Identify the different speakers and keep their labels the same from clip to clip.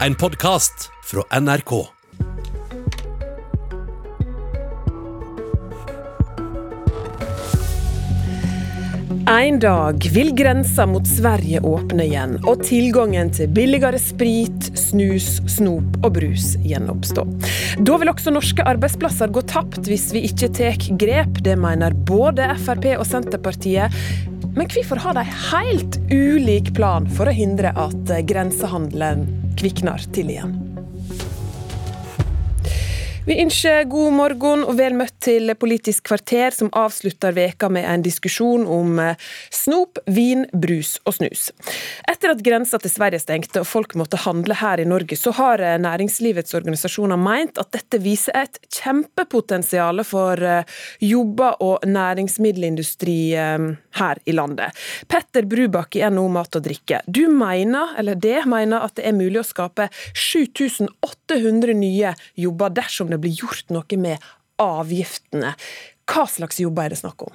Speaker 1: En podkast fra NRK.
Speaker 2: En dag vil grensa mot Sverige åpne igjen, og tilgangen til billigere sprit, snus, snop og brus gjenoppstå. Da vil også norske arbeidsplasser gå tapt hvis vi ikke tar grep. Det mener både Frp og Senterpartiet. Men hvorfor har de helt ulik plan for å hindre at grensehandelen kvikner til igjen? Vi ønsker god morgen og vel møtt til Politisk kvarter, som avslutter veka med en diskusjon om eh, snop, vin, brus og snus. Etter at grensa til Sverige stengte og folk måtte handle her i Norge, så har eh, næringslivets organisasjoner meint at dette viser et kjempepotensial for eh, jobber og næringsmiddelindustri her i landet. Petter Brubakk i NHO Mat og Drikke, du mener, eller det mener at det er mulig å skape 7800 nye jobber dersom det blir gjort noe med avgiftene. Hva slags jobber er det snakk om?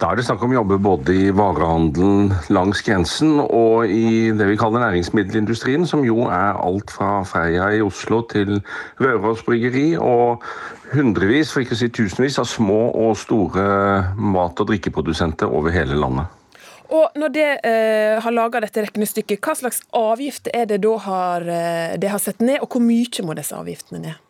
Speaker 3: Da er det snakk om jobber både i varehandelen langs grensen og i det vi kaller næringsmiddelindustrien, som jo er alt fra Freia i Oslo til Røros bryggeri og hundrevis, for ikke å si tusenvis, av små og store mat- og drikkeprodusenter over hele landet.
Speaker 2: Og Når det eh, har laga dette regnestykket, hva slags avgifter er det da har, eh, det har sett ned, og hvor mye må disse avgiftene ned?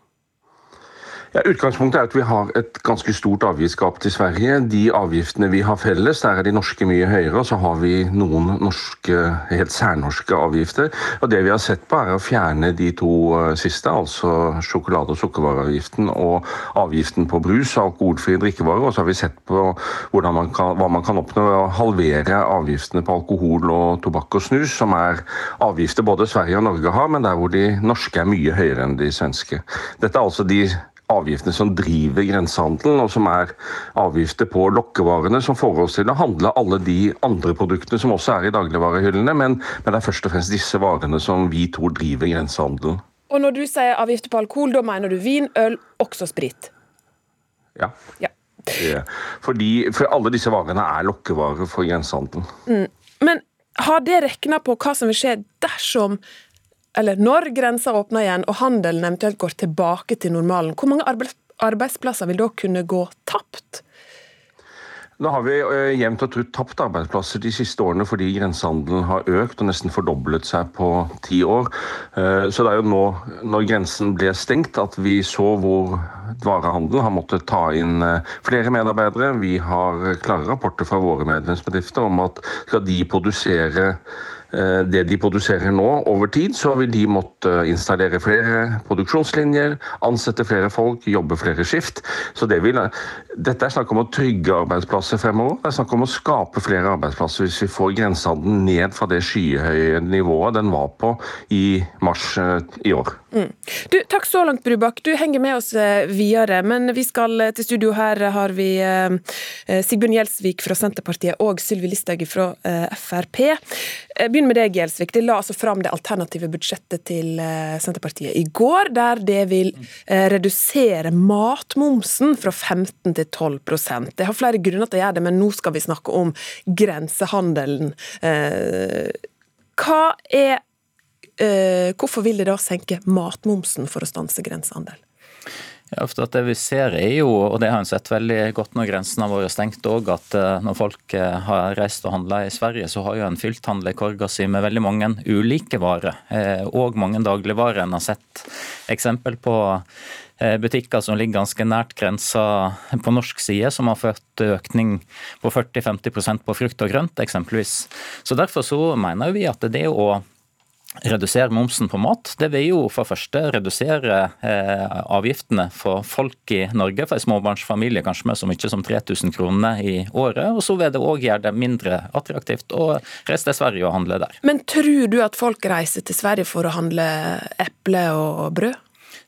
Speaker 3: Ja, Utgangspunktet er at vi har et ganske stort avgiftsgap til Sverige. De avgiftene vi har felles, der er de norske mye høyere. Og så har vi noen norske, helt særnorske avgifter. Og Det vi har sett på, er å fjerne de to eh, siste, altså sjokolade- og sukkervareavgiften og avgiften på brus og alkoholfrie drikkevarer. Og så har vi sett på man kan, hva man kan oppnå ved å halvere avgiftene på alkohol og tobakk og snus, som er avgifter både Sverige og Norge har, men der hvor de norske er mye høyere enn de svenske. Dette er altså de avgiftene som driver grensehandelen, og som er avgifter på lokkevarene, som får oss til å handle alle de andre produktene som også er i dagligvarehyllene, men, men det er først og fremst disse varene som vi tror driver grensehandelen.
Speaker 2: Og når du sier avgifter på alkohol, da mener du vin, øl, også sprit?
Speaker 3: Ja.
Speaker 2: ja.
Speaker 3: Fordi, for alle disse varene er lokkevarer for grensehandelen.
Speaker 2: Mm. Men har det regna på hva som vil skje dersom eller når grensa åpner igjen og handelen eventuelt går tilbake til normalen, hvor mange arbeidsplasser vil da kunne gå tapt?
Speaker 3: Nå har vi eh, jevnt og trutt tapt arbeidsplasser de siste årene fordi grensehandelen har økt og nesten fordoblet seg på ti år. Eh, så det er jo nå når grensen ble stengt at vi så hvor varehandelen har måttet ta inn eh, flere medarbeidere. Vi har klare rapporter fra våre medlemsbedrifter om at skal de produsere det de produserer nå over tid, så vil de måtte installere flere produksjonslinjer, ansette flere folk, jobbe flere skift. Så det vil, dette er snakk om å trygge arbeidsplasser fremover. Det er snakk om å skape flere arbeidsplasser hvis vi får grensehandelen ned fra det skyhøye nivået den var på i mars eh, i år. Mm.
Speaker 2: Du, takk så langt, Brubakk. Du henger med oss eh, videre. Men vi skal til studio. Her har vi Sigbjørn Gjelsvik fra Senterpartiet og Sylvi Listhaug fra Frp. Begynn med deg, Gjelsvik. De la altså fram det alternative budsjettet til eh, Senterpartiet i går, der det vil eh, redusere matmomsen fra 15 til 12% Det har flere grunner til å gjøre det, men nå skal vi snakke om grensehandelen. Eh, hva er Hvorfor vil de da senke matmomsen for å stanse grensehandel?
Speaker 4: Ja, for Det vi ser er jo, og det har en sett veldig godt når grensene har vært stengt òg, at eh, når folk eh, har reist og handla i Sverige, så har jo en fylt handlekorga si med veldig mange ulike varer. Eh, og mange dagligvarer. En har sett eksempel på butikker som ligger ganske nært grensa på norsk side, som har ført økning på 40-50% på frukt og grønt, eksempelvis. Så Derfor så mener vi at det å redusere momsen på mat. Det vil jo for første redusere eh, avgiftene for folk i Norge, for en småbarnsfamilie kanskje med så mye som 3000 kroner i året. Og så vil det òg gjøre det mindre attraktivt å reise til Sverige og handle der.
Speaker 2: Men tror du at folk reiser til Sverige for å handle eple og brød?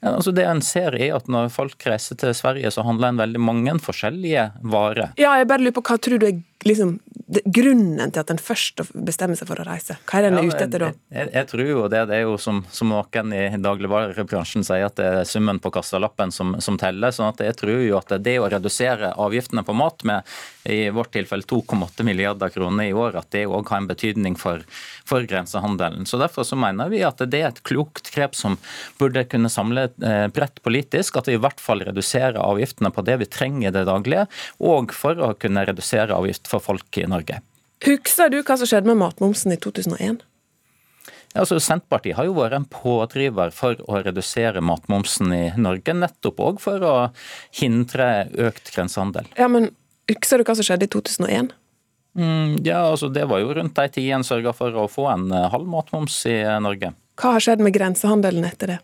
Speaker 4: Ja, altså det en ser er at Når folk reiser til Sverige, så handler en veldig mange forskjellige varer.
Speaker 2: Ja, jeg bare lurer på Hva tror du er liksom, grunnen til at en først bestemmer seg for å reise? Hva er den en er ute etter da?
Speaker 4: Jeg, jeg, tror jo det, det er jo som, som noen i dagligvarebransjen sier, at det er summen på kassalappen som, som teller. sånn at jeg tror jo at det å redusere avgiftene på mat med i vårt tilfelle 2,8 milliarder kroner i år, at det òg har en betydning for, for, grensehandelen. Så Derfor så mener vi at det er et klokt grep som burde kunne samle eh, bredt politisk. At vi i hvert fall reduserer avgiftene på det vi trenger i det daglige, og for å kunne redusere avgift for folk i Norge.
Speaker 2: Husker du hva som skjedde med matmomsen i 2001?
Speaker 4: Altså, Senterpartiet har jo vært en pådriver for å redusere matmomsen i Norge, nettopp òg for å hindre økt grensehandel.
Speaker 2: Ja, men Husker du hva som skjedde i 2001?
Speaker 4: Mm, ja, altså Det var jo rundt de tidene en sørga for å få en eh, halv matmoms i Norge.
Speaker 2: Hva har skjedd med grensehandelen etter det?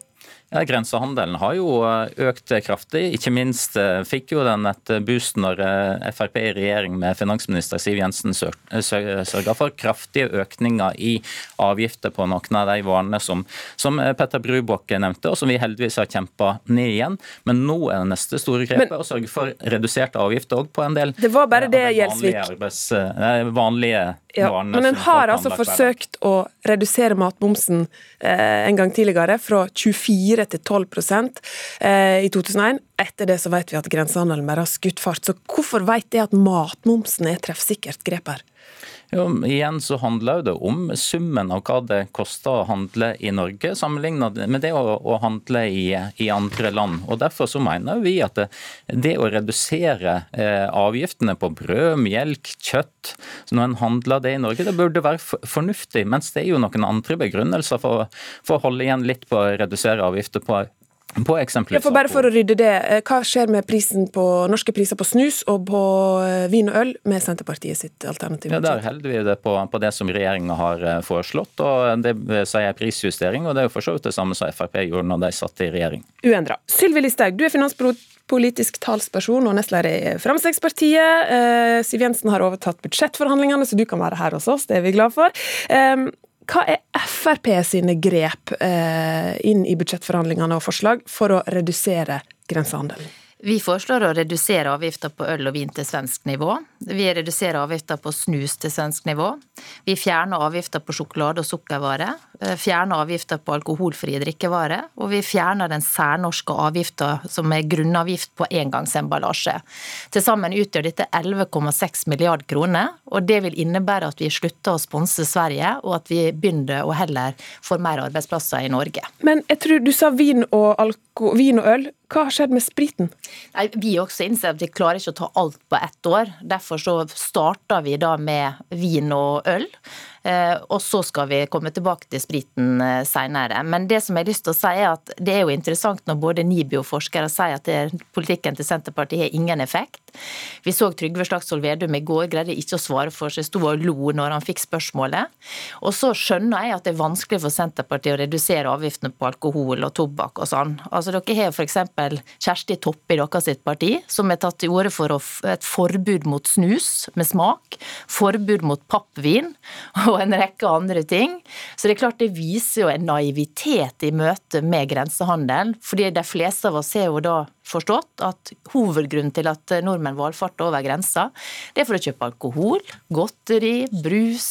Speaker 4: Ja, Grensehandelen har jo eh, økt kraftig. Ikke minst eh, fikk jo den et boost når eh, Frp i regjering med finansminister Siv Jensen sørga for kraftige økninger i avgifter på noen av de varene som, som Petter Brubakk nevnte, og som vi heldigvis har kjempa ned igjen. Men nå er det neste store grepet å sørge for reduserte avgifter òg på en del
Speaker 2: det var bare det, vanlige,
Speaker 4: arbeids, vanlige
Speaker 2: ja, Men en har altså forsøkt å redusere matmomsen eh, en gang tidligere, fra 24 til 12 eh, i 2001. Etter det så vet vi at grensehandelen bare har skutt fart. Så hvorfor vet det at matmomsen er treffsikkert grep her?
Speaker 4: Jo, igjen så handler det om summen av hva det koster å handle i Norge, sammenlignet med det å, å handle i, i, andre land. Og Derfor så mener vi at det, det å redusere eh, avgiftene på brød, melk, kjøtt når en handler det i Norge, det burde være fornuftig. Mens det er jo noen andre begrunnelser for, for å holde igjen litt på å redusere avgifter på på
Speaker 2: eksempelvis. for bare for å rydde det, eh, Hva skjer med prisen på, norske priser på snus og på eh, vin og øl med Senterpartiet sitt alternativ?
Speaker 4: Ja, Der holder vi det på, på det som regjeringa har eh, foreslått. og Det sier prisjustering, og det er jo for så vidt det samme som Frp gjorde når de satt i regjering.
Speaker 2: Uendra. Sylvi Listhaug, du er finanspolitisk talsperson og nestleder i Fremskrittspartiet. Siv Jensen har overtatt budsjettforhandlingene, så du kan være her hos oss, det er vi glad for. Hva er Frp sine grep eh, inn i budsjettforhandlingene og forslag for å redusere grensehandelen?
Speaker 5: Vi foreslår å redusere avgifta på øl og vin til svensk nivå. Vi reduserer avgifta på snus til svensk nivå. Vi fjerner avgifta på sjokolade og sukkervarer. Eh, fjerner avgifta på alkoholfrie drikkevarer. Og vi fjerner den særnorske avgifta som er grunnavgift på engangsemballasje. Til sammen utgjør dette 11,6 milliard kroner, og det vil innebære at vi slutter å sponse Sverige, og at vi begynner å heller få mer arbeidsplasser i Norge.
Speaker 2: Men jeg tror du sa vin og, alko, vin og øl. Hva har skjedd med spriten?
Speaker 5: Nei, vi også innser at vi klarer ikke å ta alt på ett år. Derfor så starta vi da med vin og øl. Eh, og så skal vi komme tilbake til spriten eh, senere. Men det som jeg har lyst til å si er at det er jo interessant når både NIBI og forskere sier at politikken til Senterpartiet har ingen effekt. Vi så Trygve Slagsvold Vedum i går, greide ikke å svare for seg, sto og lo når han fikk spørsmålet. Og så skjønner jeg at det er vanskelig for Senterpartiet å redusere avgiftene på alkohol og tobakk og sånn. Altså Dere har f.eks. Kjersti Toppe i deres sitt parti, som har tatt til orde for et forbud mot snus med smak, forbud mot pappvin og en rekke andre ting. Så det er klart det viser jo en naivitet i møte med grensehandel. fordi de fleste av oss har jo da forstått at hovedgrunnen til at nordmenn valfarter over grensa, det er for å kjøpe alkohol, godteri, brus,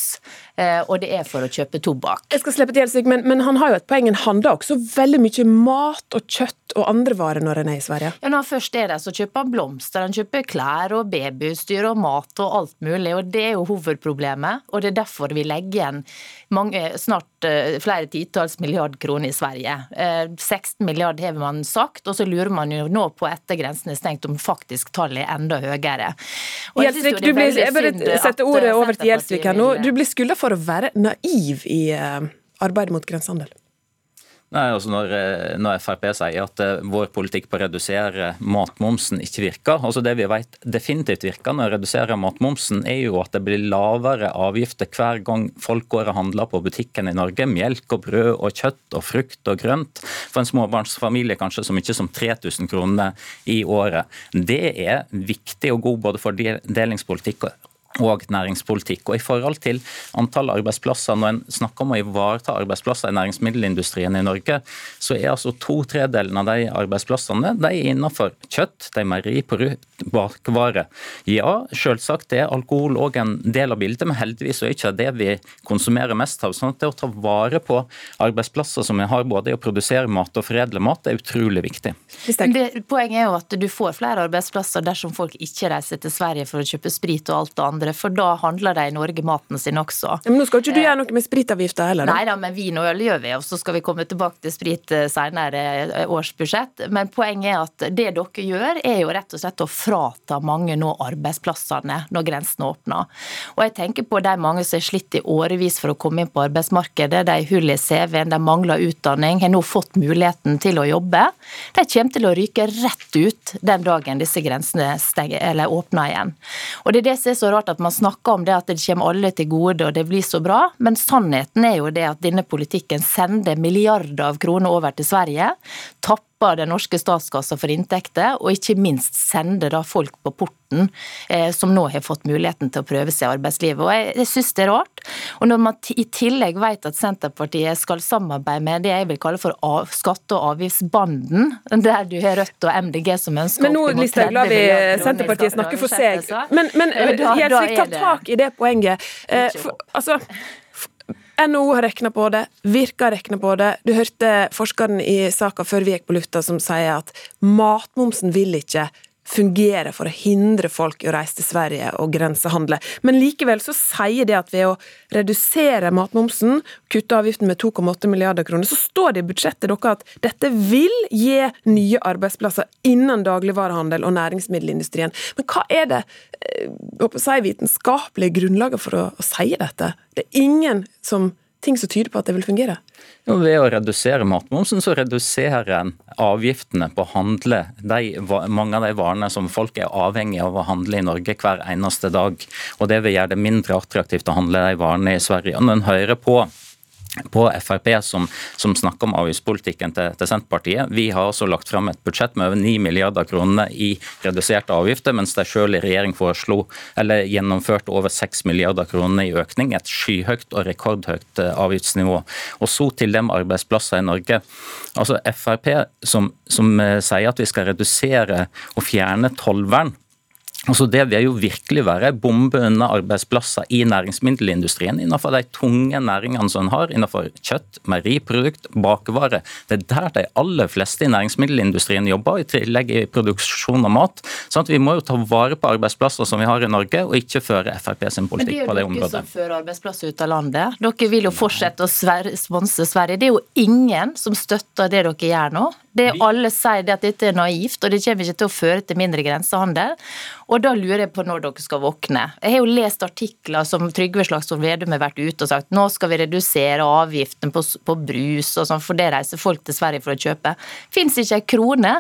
Speaker 5: eh, og det er for å kjøpe tobakk.
Speaker 2: Jeg skal slippe til Gjelsvik, men, men, han har jo et poeng. Han handler også veldig mye mat og kjøtt og andre varer når han er i Sverige.
Speaker 5: Ja, Når han først er der, så kjøper han blomster, han kjøper klær og babyutstyr og mat og alt mulig. og Det er jo hovedproblemet, og det er derfor vi legger igjen mange, snart eh, flere titalls milliard kroner i Sverige. 16 eh, milliard har man sagt, og så lurer man jo nå på etter grensen er stengt om faktisk tallet er enda høyere.
Speaker 2: Gjelsvik, du blir, jeg bare setter ordet over til Gjelsvik her nå. Du blir skylda for å være naiv i eh, arbeidet mot grensehandel.
Speaker 4: Nei, altså når, eh, når, Frp sier at uh, vår politikk på å redusere matmomsen ikke virker altså Det vi vet definitivt virker når å redusere matmomsen, er jo at det blir lavere avgifter hver gang folk går og handler på butikken i Norge. Melk og brød og kjøtt og frukt og grønt. For en småbarnsfamilie kanskje så mye som 3000 kroner i året. Det er viktig og god både fordelingspolitikk og næringspolitikk. Og I forhold til antall arbeidsplasser, når en snakker om å ivareta arbeidsplasser i næringsmiddelindustrien i Norge, så er altså to tredelene av de arbeidsplassene de er innenfor kjøtt, de er meieriprodukt, bakvare. Ja, selvsagt er alkohol òg en del av bildet, men heldigvis er det ikke det vi konsumerer mest av. sånn at det å ta vare på arbeidsplasser som vi har både i å produsere mat og foredle mat, er utrolig viktig.
Speaker 5: Det, poenget er jo at du får flere arbeidsplasser dersom folk ikke reiser til Sverige for å kjøpe sprit og alt det andre for da handler de i Norge maten sin også.
Speaker 2: Men Nå skal ikke du gjøre noe med spritavgifta heller?
Speaker 5: Da. Nei da, men vin og øl gjør vi, og så skal vi komme tilbake til sprit eh, senere eh, årsbudsjett. Men poenget er at det dere gjør, er jo rett og slett å frata mange nå arbeidsplassene når grensene åpner. Og jeg tenker på de mange som har slitt i årevis for å komme inn på arbeidsmarkedet, de har hull i CV-en, de mangler utdanning, har nå fått muligheten til å jobbe. De kommer til å ryke rett ut den dagen disse grensene stenger, eller åpner igjen. Og det er det som er så rart at man snakker om det at det kommer alle til gode og det blir så bra, men sannheten er jo det at denne politikken sender milliarder av kroner over til Sverige, tapper den norske statskassa for inntekter, og ikke minst sender da folk på porten eh, som nå har fått muligheten til å prøve seg i arbeidslivet. Og Jeg, jeg syns det er rart. Og når man i tillegg vet at Senterpartiet skal samarbeide med det jeg vil kalle for av, skatte- og avgiftsbanden, der du har Rødt og MDG som ønsker
Speaker 2: Men nå Listhaug, la vi Senterpartiet snakke for seg. Men, men Gjelsvik, ta tak i det poenget. Eh, for, altså NHO har regna på det, Virke har regna på det. Du hørte forskeren i saka før vi gikk på lufta som sier at matmomsen vil ikke fungere for å hindre folk i å reise til Sverige og grensehandle. Men likevel så sier det at ved å redusere matmomsen, kutte avgiften med 2,8 milliarder kroner, så står det i budsjettet dere at dette vil gi nye arbeidsplasser innen dagligvarehandel og næringsmiddelindustrien. Men hva er det eh, si, vitenskapelige grunnlaget for å, å si dette? Det er ingen som ting som tyder på at det vil fungere?
Speaker 4: Jo, ved å redusere matmomsen, så reduserer en avgiftene på å handle de, mange av de varene som folk er avhengig av å handle i Norge hver eneste dag. Og Det vil gjøre det mindre attraktivt å handle de varene i Sverige. Når en hører på på Frp som, som, snakker om avgiftspolitikken til, til, Senterpartiet. Vi har også lagt frem et budsjett med over 9 milliarder kroner i reduserte avgifter, mens de selv i regjering foreslo, eller gjennomførte over 6 milliarder kroner i økning. Et skyhøyt og rekordhøyt eh, avgiftsnivå. Og så til dem arbeidsplasser i Norge. Altså Frp som, som eh, sier at vi skal redusere og fjerne tollvern Altså det vil jo virkelig være bombe under arbeidsplasser i næringsmiddelindustrien, innenfor de tunge næringene som en har, innenfor kjøtt, meieriprodukt, bakevare. Det er der de aller fleste i næringsmiddelindustrien jobber, i tillegg i produksjon av mat. sånn at Vi må jo ta vare på arbeidsplasser som vi har i Norge, og ikke føre Frp sin politikk på det området. Men det er jo dere som
Speaker 5: fører arbeidsplasser ut av landet. Dere vil jo fortsette å sponse Sverige. Det er jo ingen som støtter det dere gjør nå. Det Alle sier det at dette er naivt, og det kommer ikke til å føre til mindre grensehandel. Og da lurer jeg på når dere skal våkne. Jeg har jo lest artikler som Trygve Slagsvold Vedum har vært ute og sagt nå skal vi redusere avgiften på, på brus og sånn, for det reiser folk til Sverige for å kjøpe. Fins ikke ei krone,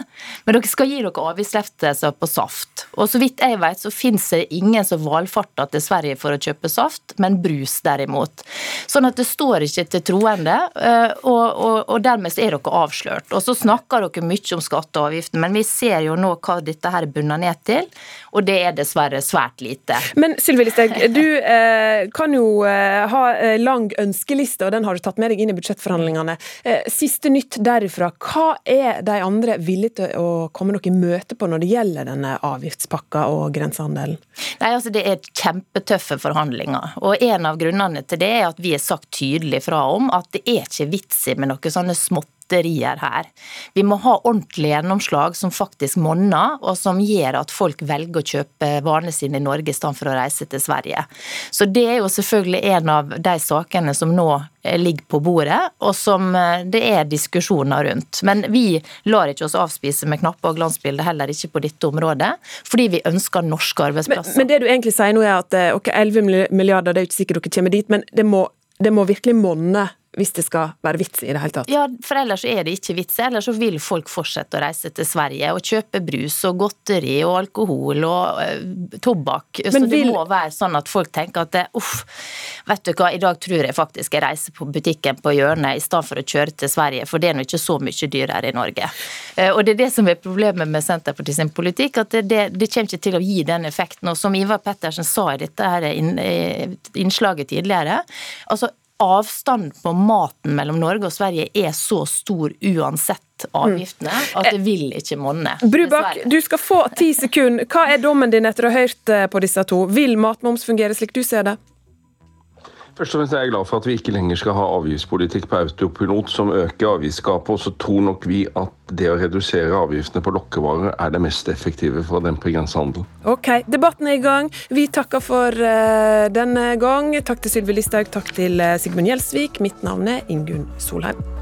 Speaker 5: men dere skal gi dere avgiftslettelser på saft. Og så vidt jeg vet så fins det ingen som valfarter til Sverige for å kjøpe saft, men brus derimot. Sånn at det står ikke til troende, eh, og, og, og dermed er dere avslørt. Og så snakker dere mye om skatte og avgiften, men vi ser jo nå hva dette her bunner ned til og det er dessverre svært lite.
Speaker 2: Men Sylvi Listhaug, du eh, kan jo eh, ha eh, lang ønskeliste, og den har du tatt med deg inn i budsjettforhandlingene. Eh, siste nytt derifra. Hva er de andre villige til å komme dere i møte på når det gjelder denne avgiftspakka og grensehandelen?
Speaker 5: Nei, altså Det er kjempetøffe forhandlinger. og En av grunnene til det er at vi har sagt tydelig fra om at det er ikke vits i med noe sånne smått lotterier her. Vi må ha ordentlige gjennomslag som faktisk monner, og som gjør at folk velger å kjøpe varene sine i Norge i stedet for å reise til Sverige. Så det er jo selvfølgelig en av de sakene som nå eh, ligger på bordet, og som eh, det er diskusjoner rundt. Men vi lar ikke oss avspise med knapper og glansbilder, heller ikke på dette området, fordi vi ønsker norske arbeidsplasser.
Speaker 2: Men, men det du egentlig sier nå er at eh, okay, 11 milliarder, det er jo ikke sikkert dere kommer dit, men det må, det må virkelig monne hvis det skal være vits i det hele tatt.
Speaker 5: Ja, for ellers er det ikke vits. Ellers så vil folk fortsette å reise til Sverige og kjøpe brus og godteri og alkohol og uh, tobakk. Men så det vil... må være sånn at folk tenker at uff, vet du hva, i dag tror jeg faktisk jeg reiser på butikken på hjørnet i stedet for å kjøre til Sverige, for det er nå ikke så mye dyrere i Norge. Uh, og det er det som er problemet med Senterpartiet sin politikk, at det, det, det kommer ikke til å gi den effekten. Og som Ivar Pettersen sa i dette her innslaget tidligere, altså avstanden på maten mellom Norge og Sverige er så stor uansett avgiftene, at det vil ikke monne.
Speaker 2: Brubakk, du skal få ti sekunder. Hva er dommen din etter å ha hørt eh, på disse to? Vil matmoms fungere slik du ser det?
Speaker 3: Først og fremst er jeg glad for at vi ikke lenger skal ha avgiftspolitikk på autopilot som øker avgiftsgapet. Og så tror nok vi at det å redusere avgiftene på lokkevarer er det mest effektive for å dempe grensehandel.
Speaker 2: Ok, debatten er i gang. Vi takker for uh, denne gang. Takk til Sylvi Listhaug, takk til uh, Sigmund Gjelsvik. Mitt navn er Ingunn Solheim.